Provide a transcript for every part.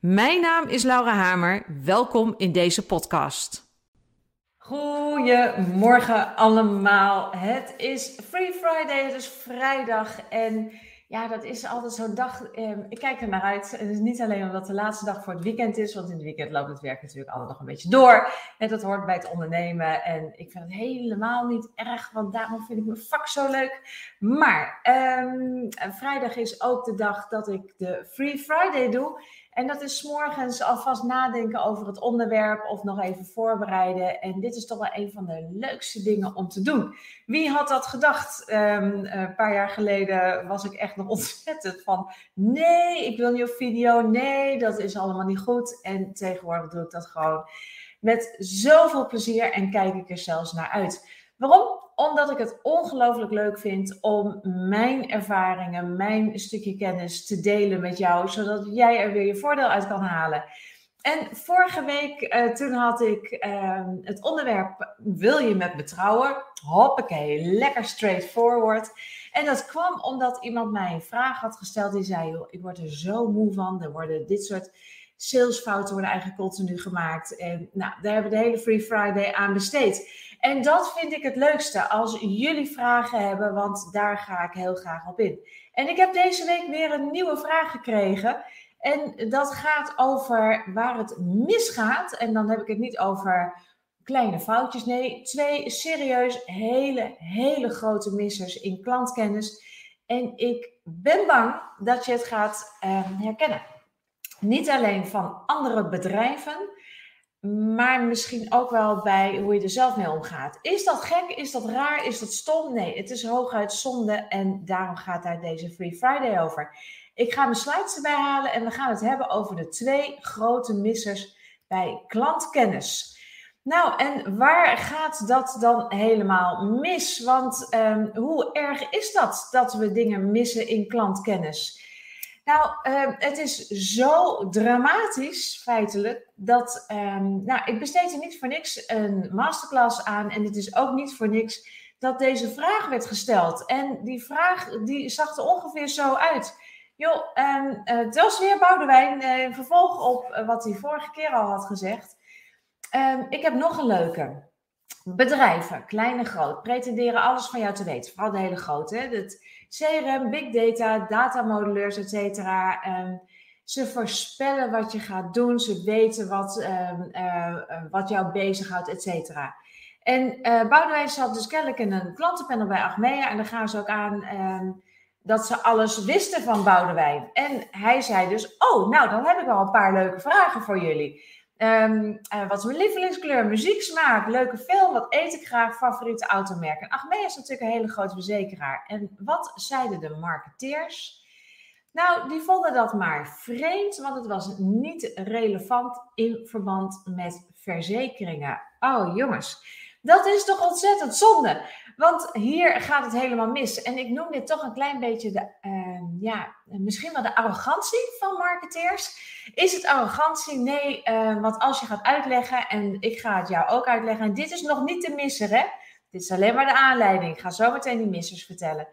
Mijn naam is Laura Hamer. Welkom in deze podcast. Goedemorgen allemaal. Het is Free Friday, het is vrijdag en ja, dat is altijd zo'n dag. Eh, ik kijk er naar uit. Het is niet alleen omdat de laatste dag voor het weekend is, want in het weekend loopt het werk natuurlijk altijd nog een beetje door. En dat hoort bij het ondernemen. En ik vind het helemaal niet erg, want daarom vind ik mijn vak zo leuk. Maar ehm, vrijdag is ook de dag dat ik de Free Friday doe. En dat is morgens alvast nadenken over het onderwerp of nog even voorbereiden. En dit is toch wel een van de leukste dingen om te doen. Wie had dat gedacht? Ehm, een paar jaar geleden was ik echt nog ontzettend van: nee, ik wil niet op video. Nee, dat is allemaal niet goed. En tegenwoordig doe ik dat gewoon met zoveel plezier en kijk ik er zelfs naar uit. Waarom? Omdat ik het ongelooflijk leuk vind om mijn ervaringen, mijn stukje kennis te delen met jou, zodat jij er weer je voordeel uit kan halen. En vorige week, uh, toen had ik uh, het onderwerp: Wil je met me trouwen? Hoppakee, lekker straightforward. En dat kwam omdat iemand mij een vraag had gesteld. Die zei: Ik word er zo moe van. Er worden dit soort salesfouten worden eigenlijk continu gemaakt. En nou, daar hebben we de hele Free Friday aan besteed. En dat vind ik het leukste als jullie vragen hebben, want daar ga ik heel graag op in. En ik heb deze week weer een nieuwe vraag gekregen. En dat gaat over waar het misgaat. En dan heb ik het niet over kleine foutjes. Nee, twee serieus hele, hele grote missers in klantkennis. En ik ben bang dat je het gaat uh, herkennen. Niet alleen van andere bedrijven, maar misschien ook wel bij hoe je er zelf mee omgaat. Is dat gek? Is dat raar? Is dat stom? Nee, het is hooguit zonde en daarom gaat daar deze Free Friday over. Ik ga mijn slides erbij halen en we gaan het hebben over de twee grote missers bij klantkennis. Nou, en waar gaat dat dan helemaal mis? Want um, hoe erg is dat dat we dingen missen in klantkennis? Nou, uh, het is zo dramatisch, feitelijk, dat um, nou, ik besteed er niet voor niks een masterclass aan. En het is ook niet voor niks dat deze vraag werd gesteld. En die vraag die zag er ongeveer zo uit. Joh, um, uh, het was weer Boudewijn, uh, in vervolg op wat hij vorige keer al had gezegd. Ik heb nog een leuke. Bedrijven, klein en groot, pretenderen alles van jou te weten. Vooral de hele grote. Hè? Dat, CRM, big data, datamodelleurs, et cetera. Ehm, ze voorspellen wat je gaat doen. Ze weten wat, um, uh, wat jou bezighoudt, et cetera. En uh, Boudewijn zat dus kennelijk in een klantenpanel bij Achmea. En daar gaan ze ook aan um, dat ze alles wisten van Boudewijn. En hij zei dus, oh, nou, dan heb ik al een paar leuke vragen voor jullie. Um, uh, wat is mijn lievelingskleur? Muzieksmaak, leuke film, wat eet ik graag, favoriete automerken. Achmea is natuurlijk een hele grote verzekeraar. En wat zeiden de marketeers? Nou, die vonden dat maar vreemd, want het was niet relevant in verband met verzekeringen. Oh jongens, dat is toch ontzettend zonde. Want hier gaat het helemaal mis. En ik noem dit toch een klein beetje de, uh, ja, misschien wel de arrogantie van marketeers. Is het arrogantie? Nee, uh, want als je gaat uitleggen, en ik ga het jou ook uitleggen, en dit is nog niet de misser, hè? Dit is alleen maar de aanleiding. Ik ga zo meteen die missers vertellen.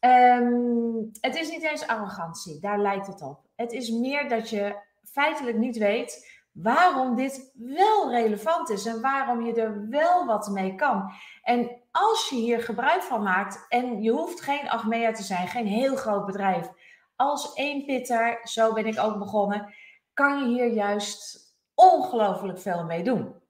Um, het is niet eens arrogantie, daar lijkt het op. Het is meer dat je feitelijk niet weet waarom dit wel relevant is en waarom je er wel wat mee kan. En als je hier gebruik van maakt, en je hoeft geen Achmea te zijn, geen heel groot bedrijf, als één pitter, zo ben ik ook begonnen, kan je hier juist ongelooflijk veel mee doen.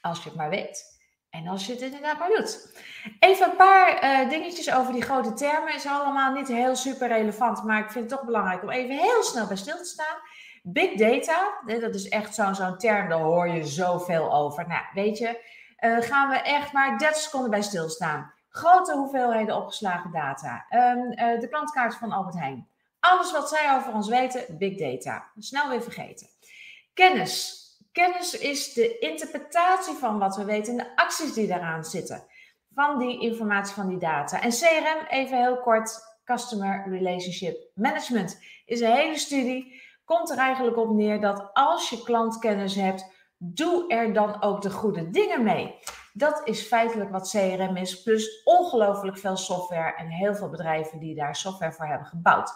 Als je het maar weet. En als je het inderdaad maar doet. Even een paar uh, dingetjes over die grote termen. Is allemaal niet heel super relevant, maar ik vind het toch belangrijk om even heel snel bij stil te staan. Big data, dat is echt zo'n zo'n term, daar hoor je zoveel over. Nou, weet je, uh, gaan we echt maar 30 seconden bij stilstaan. Grote hoeveelheden opgeslagen data. Um, uh, de klantkaart van Albert Heijn. Alles wat zij over ons weten, big data. Snel weer vergeten. Kennis. Kennis is de interpretatie van wat we weten en de acties die daaraan zitten. Van die informatie, van die data. En CRM, even heel kort, Customer Relationship Management, is een hele studie. Komt er eigenlijk op neer dat als je klantkennis hebt, doe er dan ook de goede dingen mee. Dat is feitelijk wat CRM is, plus ongelooflijk veel software en heel veel bedrijven die daar software voor hebben gebouwd.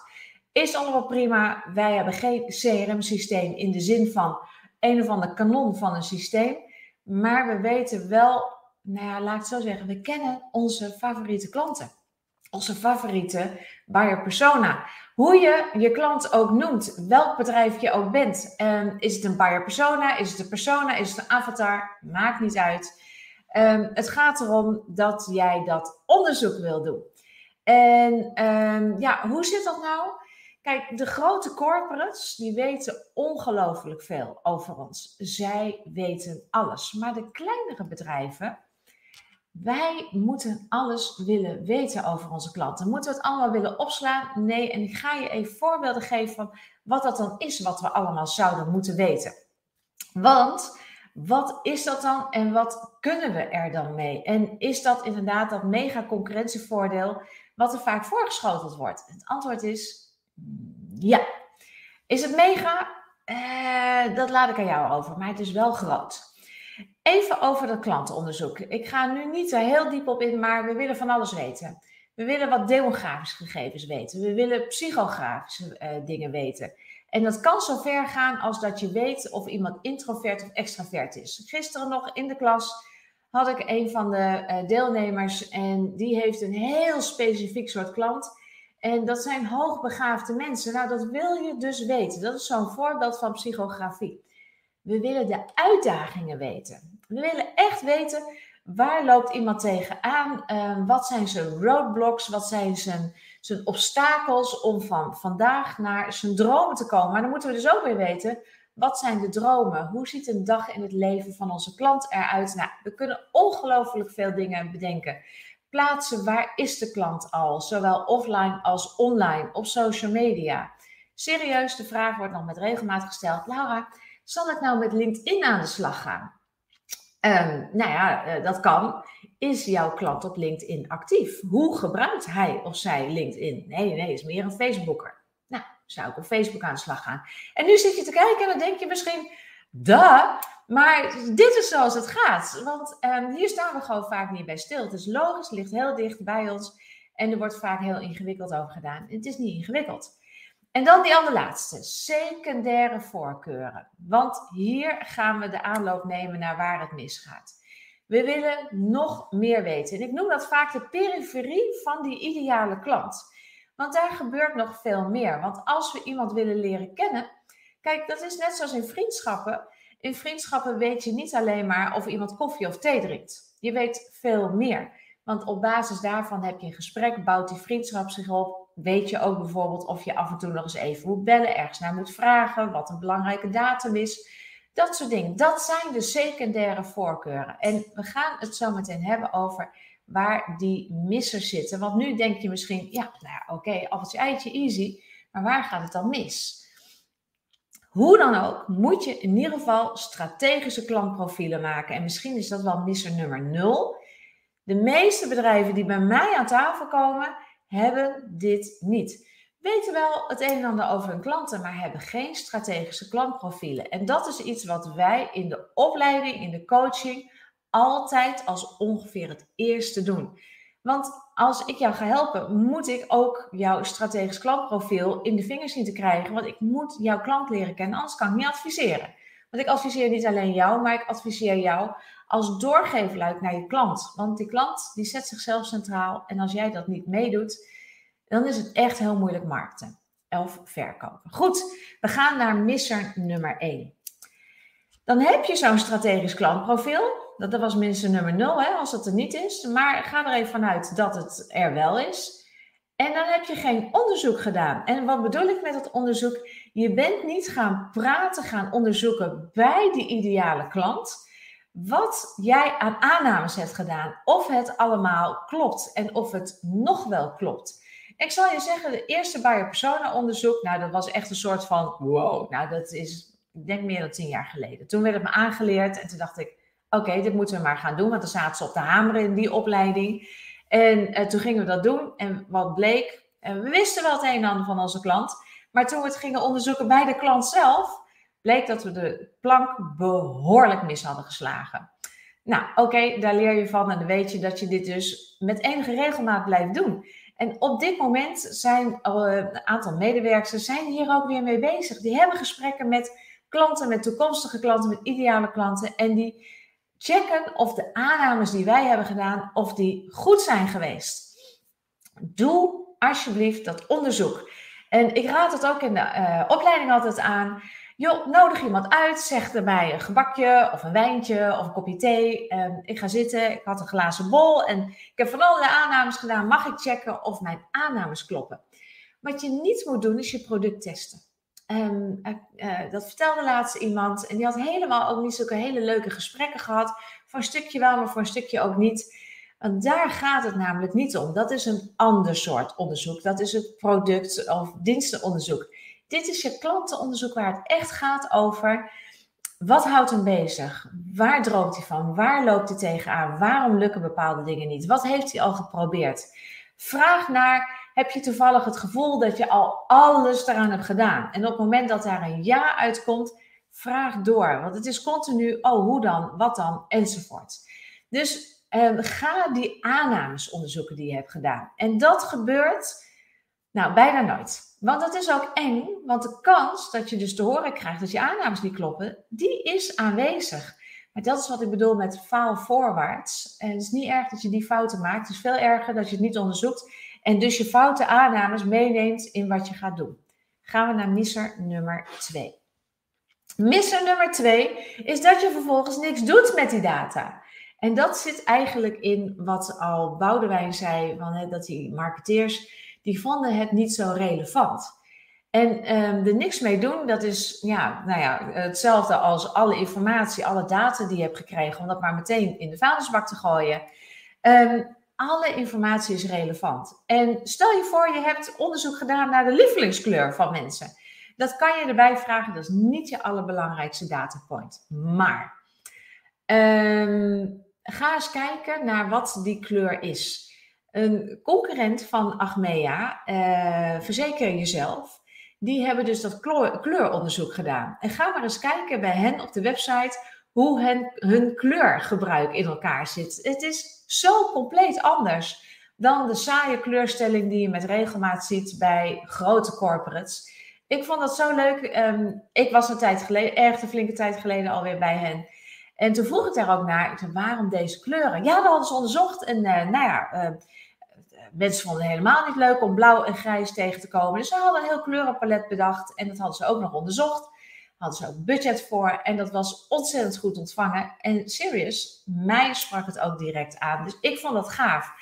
Is allemaal prima. Wij hebben geen CRM-systeem in de zin van een of ander kanon van een systeem. Maar we weten wel, nou ja, laat ik het zo zeggen, we kennen onze favoriete klanten. Onze favoriete buyer persona. Hoe je je klant ook noemt, welk bedrijf je ook bent. Um, is het een buyer persona? Is het een persona? Is het een avatar? Maakt niet uit. Um, het gaat erom dat jij dat onderzoek wil doen. En um, ja, hoe zit dat nou? Kijk, de grote corporates, die weten ongelooflijk veel over ons. Zij weten alles. Maar de kleinere bedrijven, wij moeten alles willen weten over onze klanten. Moeten we het allemaal willen opslaan? Nee, en ik ga je even voorbeelden geven van wat dat dan is wat we allemaal zouden moeten weten. Want wat is dat dan en wat kunnen we er dan mee? En is dat inderdaad dat mega concurrentievoordeel wat er vaak voorgeschoteld wordt? Het antwoord is ja. Is het mega? Uh, dat laat ik aan jou over, maar het is wel groot. Even over dat klantenonderzoek. Ik ga nu niet er heel diep op in, maar we willen van alles weten. We willen wat demografische gegevens weten. We willen psychografische uh, dingen weten. En dat kan zo ver gaan als dat je weet of iemand introvert of extravert is. Gisteren nog in de klas had ik een van de uh, deelnemers en die heeft een heel specifiek soort klant. En dat zijn hoogbegaafde mensen. Nou, dat wil je dus weten. Dat is zo'n voorbeeld van psychografie. We willen de uitdagingen weten. We willen echt weten waar loopt iemand tegenaan? Uh, wat zijn zijn roadblocks? Wat zijn zijn, zijn obstakels om van vandaag naar zijn dromen te komen? Maar dan moeten we dus ook weer weten, wat zijn de dromen? Hoe ziet een dag in het leven van onze klant eruit? Nou, we kunnen ongelooflijk veel dingen bedenken plaatsen waar is de klant al, zowel offline als online, op social media. Serieus, de vraag wordt nog met regelmaat gesteld. Laura, zal ik nou met LinkedIn aan de slag gaan? Um, nou ja, eh, dat kan. Is jouw klant op LinkedIn actief? Hoe gebruikt hij of zij LinkedIn? Nee, nee, is meer een Facebooker. Nou, zou ik op Facebook aan de slag gaan. En nu zit je te kijken en dan denk je misschien, da, maar dit is zoals het gaat. Want um, hier staan we gewoon vaak niet bij stil. Het is logisch, het ligt heel dicht bij ons. En er wordt vaak heel ingewikkeld over gedaan. Het is niet ingewikkeld. En dan die allerlaatste, secundaire voorkeuren. Want hier gaan we de aanloop nemen naar waar het misgaat. We willen nog meer weten. En ik noem dat vaak de periferie van die ideale klant. Want daar gebeurt nog veel meer. Want als we iemand willen leren kennen, kijk, dat is net zoals in vriendschappen. In vriendschappen weet je niet alleen maar of iemand koffie of thee drinkt. Je weet veel meer. Want op basis daarvan heb je een gesprek, bouwt die vriendschap zich op. Weet je ook bijvoorbeeld of je af en toe nog eens even moet bellen, ergens naar moet vragen, wat een belangrijke datum is. Dat soort dingen. Dat zijn de secundaire voorkeuren. En we gaan het zo meteen hebben over waar die missers zitten. Want nu denk je misschien, ja, nou oké, okay, appeltje eitje, easy. Maar waar gaat het dan mis? Hoe dan ook, moet je in ieder geval strategische klantprofielen maken. En misschien is dat wel misser nummer 0. De meeste bedrijven die bij mij aan tafel komen, hebben dit niet. Weten wel het een en ander over hun klanten, maar hebben geen strategische klantprofielen. En dat is iets wat wij in de opleiding, in de coaching, altijd als ongeveer het eerste doen. Want als ik jou ga helpen, moet ik ook jouw strategisch klantprofiel in de vingers zien te krijgen. Want ik moet jouw klant leren kennen, anders kan ik niet adviseren. Want ik adviseer niet alleen jou, maar ik adviseer jou als doorgeefluik naar je klant. Want die klant die zet zichzelf centraal. En als jij dat niet meedoet, dan is het echt heel moeilijk markten of verkopen. Goed, we gaan naar misser nummer 1. Dan heb je zo'n strategisch klantprofiel. Dat, was minstens nummer 0, hè, als het er niet is. Maar ga er even vanuit dat het er wel is. En dan heb je geen onderzoek gedaan. En wat bedoel ik met dat onderzoek? Je bent niet gaan praten, gaan onderzoeken bij die ideale klant. Wat jij aan aannames hebt gedaan. Of het allemaal klopt en of het nog wel klopt. Ik zal je zeggen, de eerste buyer persona onderzoek, nou dat was echt een soort van wow. Nou dat is ik denk meer dan tien jaar geleden. Toen werd het me aangeleerd en toen dacht ik, oké, dit moeten we maar gaan doen. Want dan zaten ze op de hamer in die opleiding. En uh, toen gingen we dat doen. En wat bleek, uh, we wisten wel het een en ander van onze klant. Maar toen we het gingen onderzoeken bij de klant zelf, bleek dat we de plank behoorlijk mis hadden geslagen. Nou, oké, daar leer je van en dan weet je dat je dit dus met enige regelmaat blijft doen. En op dit moment zijn een aantal medewerkers zijn hier ook weer mee bezig. Die hebben gesprekken met klanten, met toekomstige klanten, met ideale klanten. En die checken of de aannames die wij hebben gedaan, of die goed zijn geweest. Doe alsjeblieft dat onderzoek. En ik raad het ook in de uh, opleiding altijd aan. Joh, nodig iemand uit, zeg erbij een gebakje of een wijntje of een kopje thee. Um, ik ga zitten, ik had een glazen bol en ik heb van allerlei aannames gedaan. Mag ik checken of mijn aannames kloppen? Wat je niet moet doen is je product testen. Um, uh, dat vertelde laatst iemand en die had helemaal ook niet zulke hele leuke gesprekken gehad. Voor een stukje wel, maar voor een stukje ook niet. Want daar gaat het namelijk niet om. Dat is een ander soort onderzoek. Dat is het product- of dienstenonderzoek. Dit is je klantenonderzoek waar het echt gaat over wat houdt hem bezig? Waar droomt hij van? Waar loopt hij tegenaan? Waarom lukken bepaalde dingen niet? Wat heeft hij al geprobeerd? Vraag naar, heb je toevallig het gevoel dat je al alles eraan hebt gedaan? En op het moment dat daar een ja uitkomt, vraag door. Want het is continu, oh, hoe dan? Wat dan? Enzovoort. Dus eh, ga die aannames onderzoeken die je hebt gedaan. En dat gebeurt nou, bijna nooit. Want het is ook eng, want de kans dat je dus te horen krijgt dat je aannames niet kloppen, die is aanwezig. Maar dat is wat ik bedoel met faal voorwaarts. En het is niet erg dat je die fouten maakt. Het is veel erger dat je het niet onderzoekt en dus je foute aannames meeneemt in wat je gaat doen. Gaan we naar misser nummer 2. Misser nummer 2 is dat je vervolgens niks doet met die data. En dat zit eigenlijk in wat al Boudewijn zei, van, dat die marketeers die vonden het niet zo relevant. En um, er niks mee doen, dat is ja, nou ja, hetzelfde als alle informatie, alle data die je hebt gekregen, om dat maar meteen in de vuilnisbak te gooien. Um, alle informatie is relevant. En stel je voor, je hebt onderzoek gedaan naar de lievelingskleur van mensen. Dat kan je erbij vragen, dat is niet je allerbelangrijkste datapoint. Maar um, ga eens kijken naar wat die kleur is. Een concurrent van Achmea, uh, Verzeker Jezelf, die hebben dus dat kleuronderzoek gedaan. En ga maar eens kijken bij hen op de website hoe hun kleurgebruik in elkaar zit. Het is zo compleet anders dan de saaie kleurstelling die je met regelmaat ziet bij grote corporates. Ik vond dat zo leuk. Um, ik was een tijd geleden, erg een flinke tijd geleden alweer bij hen. En toen vroeg ik daar ook naar, ik zei, waarom deze kleuren? Ja, dat hadden ze onderzocht. En uh, nou ja, uh, mensen vonden helemaal niet leuk om blauw en grijs tegen te komen. Dus ze hadden een heel kleurenpalet bedacht en dat hadden ze ook nog onderzocht. Hadden ze ook budget voor en dat was ontzettend goed ontvangen. En serious, mij sprak het ook direct aan. Dus ik vond dat gaaf.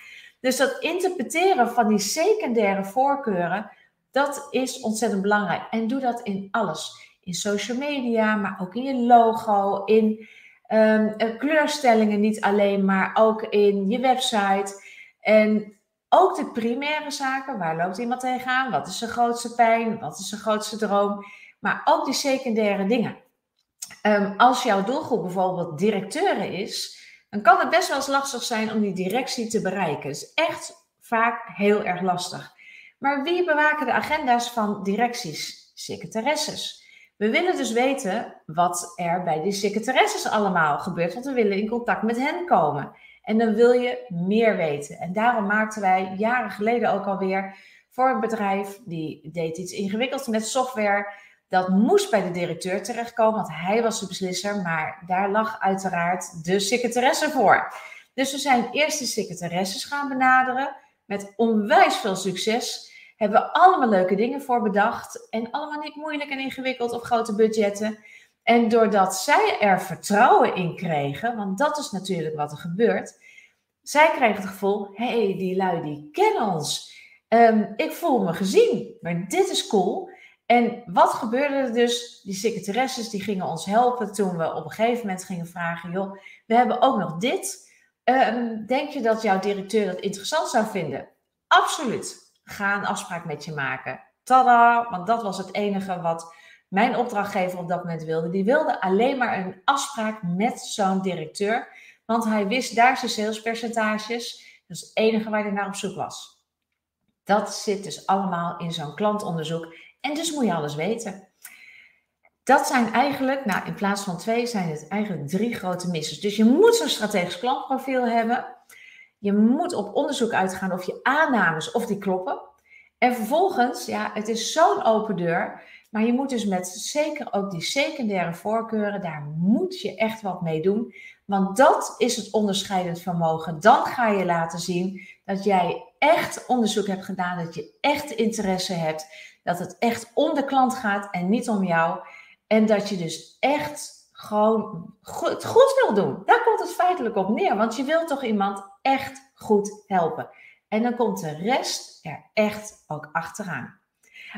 Dus dat interpreteren van die secundaire voorkeuren, dat is ontzettend belangrijk. En doe dat in alles. In social media, maar ook in je logo, in um, kleurstellingen niet alleen, maar ook in je website. En ook de primaire zaken, waar loopt iemand tegenaan? Wat is zijn grootste pijn? Wat is zijn grootste droom? Maar ook die secundaire dingen. Um, als jouw doelgroep bijvoorbeeld directeuren is, dan kan het best wel eens lastig zijn om die directie te bereiken. Het is echt vaak heel erg lastig. Maar wie bewaken de agenda's van directies? Secretaresses. We willen dus weten wat er bij die secretaresses allemaal gebeurt, want we willen in contact met hen komen. En dan wil je meer weten. En daarom maakten wij jaren geleden ook alweer voor een bedrijf die deed iets ingewikkelds met software. Dat moest bij de directeur terechtkomen, want hij was de beslisser. Maar daar lag uiteraard de secretaresse voor. Dus we zijn eerst de secretaresses gaan benaderen. Met onwijs veel succes. Hebben we allemaal leuke dingen voor bedacht. En allemaal niet moeilijk en ingewikkeld of grote budgetten. En doordat zij er vertrouwen in kregen, want dat is natuurlijk wat er gebeurt. Zij kregen het gevoel, hé, hey, die lui die kennen ons. Um, ik voel me gezien, maar dit is cool. En wat gebeurde er dus? Die secretaresses die gingen ons helpen toen we op een gegeven moment gingen vragen, joh, we hebben ook nog dit. Um, denk je dat jouw directeur dat interessant zou vinden? Absoluut. Ga een afspraak met je maken. Tada, want dat was het enige wat mijn opdrachtgever op dat moment wilde. Die wilde alleen maar een afspraak met zo'n directeur. Want hij wist daar zijn salespercentages. Dat is het enige waar hij naar op zoek was. Dat zit dus allemaal in zo'n klantonderzoek. En dus moet je alles weten. Dat zijn eigenlijk, nou in plaats van twee, zijn het eigenlijk drie grote misses. Dus je moet zo'n strategisch klantprofiel hebben. Je moet op onderzoek uitgaan of je aannames, of die kloppen. En vervolgens, ja, het is zo'n open deur. Maar je moet dus met zeker ook die secundaire voorkeuren, daar moet je echt wat mee doen. Want dat is het onderscheidend vermogen. Dan ga je laten zien dat jij echt onderzoek hebt gedaan, dat je echt interesse hebt, dat het echt om de klant gaat en niet om jou. En dat je dus echt gewoon het goed wil doen. Daar komt het feitelijk op neer, want je wilt toch iemand echt goed helpen. En dan komt de rest er echt ook achteraan.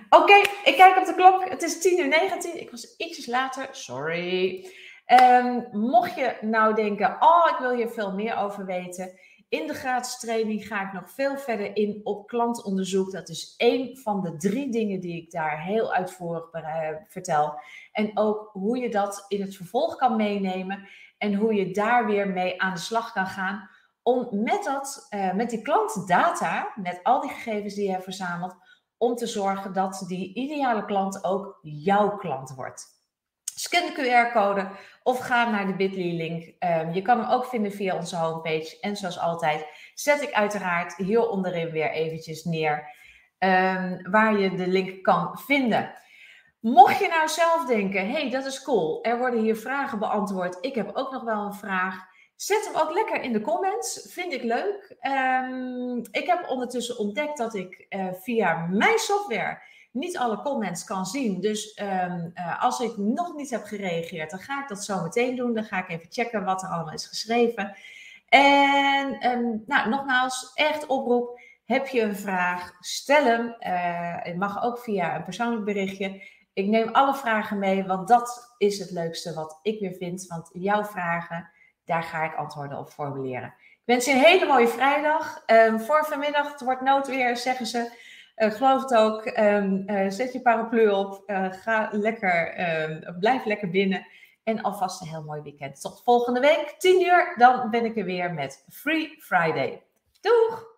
Oké, ik kijk op de klok. Het is 10 uur 19. Ik was ietsjes later. Sorry. Um, mocht je nou denken, oh, ik wil hier veel meer over weten. In de gratis training ga ik nog veel verder in op klantonderzoek. Dat is één van de drie dingen die ik daar heel uitvoerig uh, vertel. En ook hoe je dat in het vervolg kan meenemen. En hoe je daar weer mee aan de slag kan gaan. Om met, dat, uh, met die klantdata, met al die gegevens die je hebt verzameld, om te zorgen dat die ideale klant ook jouw klant wordt. Scan de QR-code of ga naar de bit.ly-link. Ehm, je kan hem ook vinden via onze homepage. En zoals altijd zet ik uiteraard hier onderin weer eventjes neer um, waar je de link kan vinden. Mocht je nou zelf denken, hey, dat is cool, er worden hier vragen beantwoord. Ik heb ook nog wel een vraag. Zet hem ook lekker in de comments. Vind ik leuk. Um, ik heb ondertussen ontdekt dat ik uh, via mijn software niet alle comments kan zien. Dus um, uh, als ik nog niet heb gereageerd, dan ga ik dat zo meteen doen. Dan ga ik even checken wat er allemaal is geschreven. En um, nou, nogmaals, echt oproep. Heb je een vraag? Stel hem. Uh, het mag ook via een persoonlijk berichtje. Ik neem alle vragen mee, want dat is het leukste wat ik weer vind. Want jouw vragen daar ga ik antwoorden op formuleren. Ik wens je een hele mooie vrijdag. Um, voor vanmiddag, het wordt noodweer, zeggen ze. Uh, geloof het ook. Um, uh, zet je paraplu op. Uh, ga lekker, um, blijf lekker binnen. En alvast een heel mooi weekend. Tot volgende week, 10 uur. Dan ben ik er weer met Free Friday. Doeg!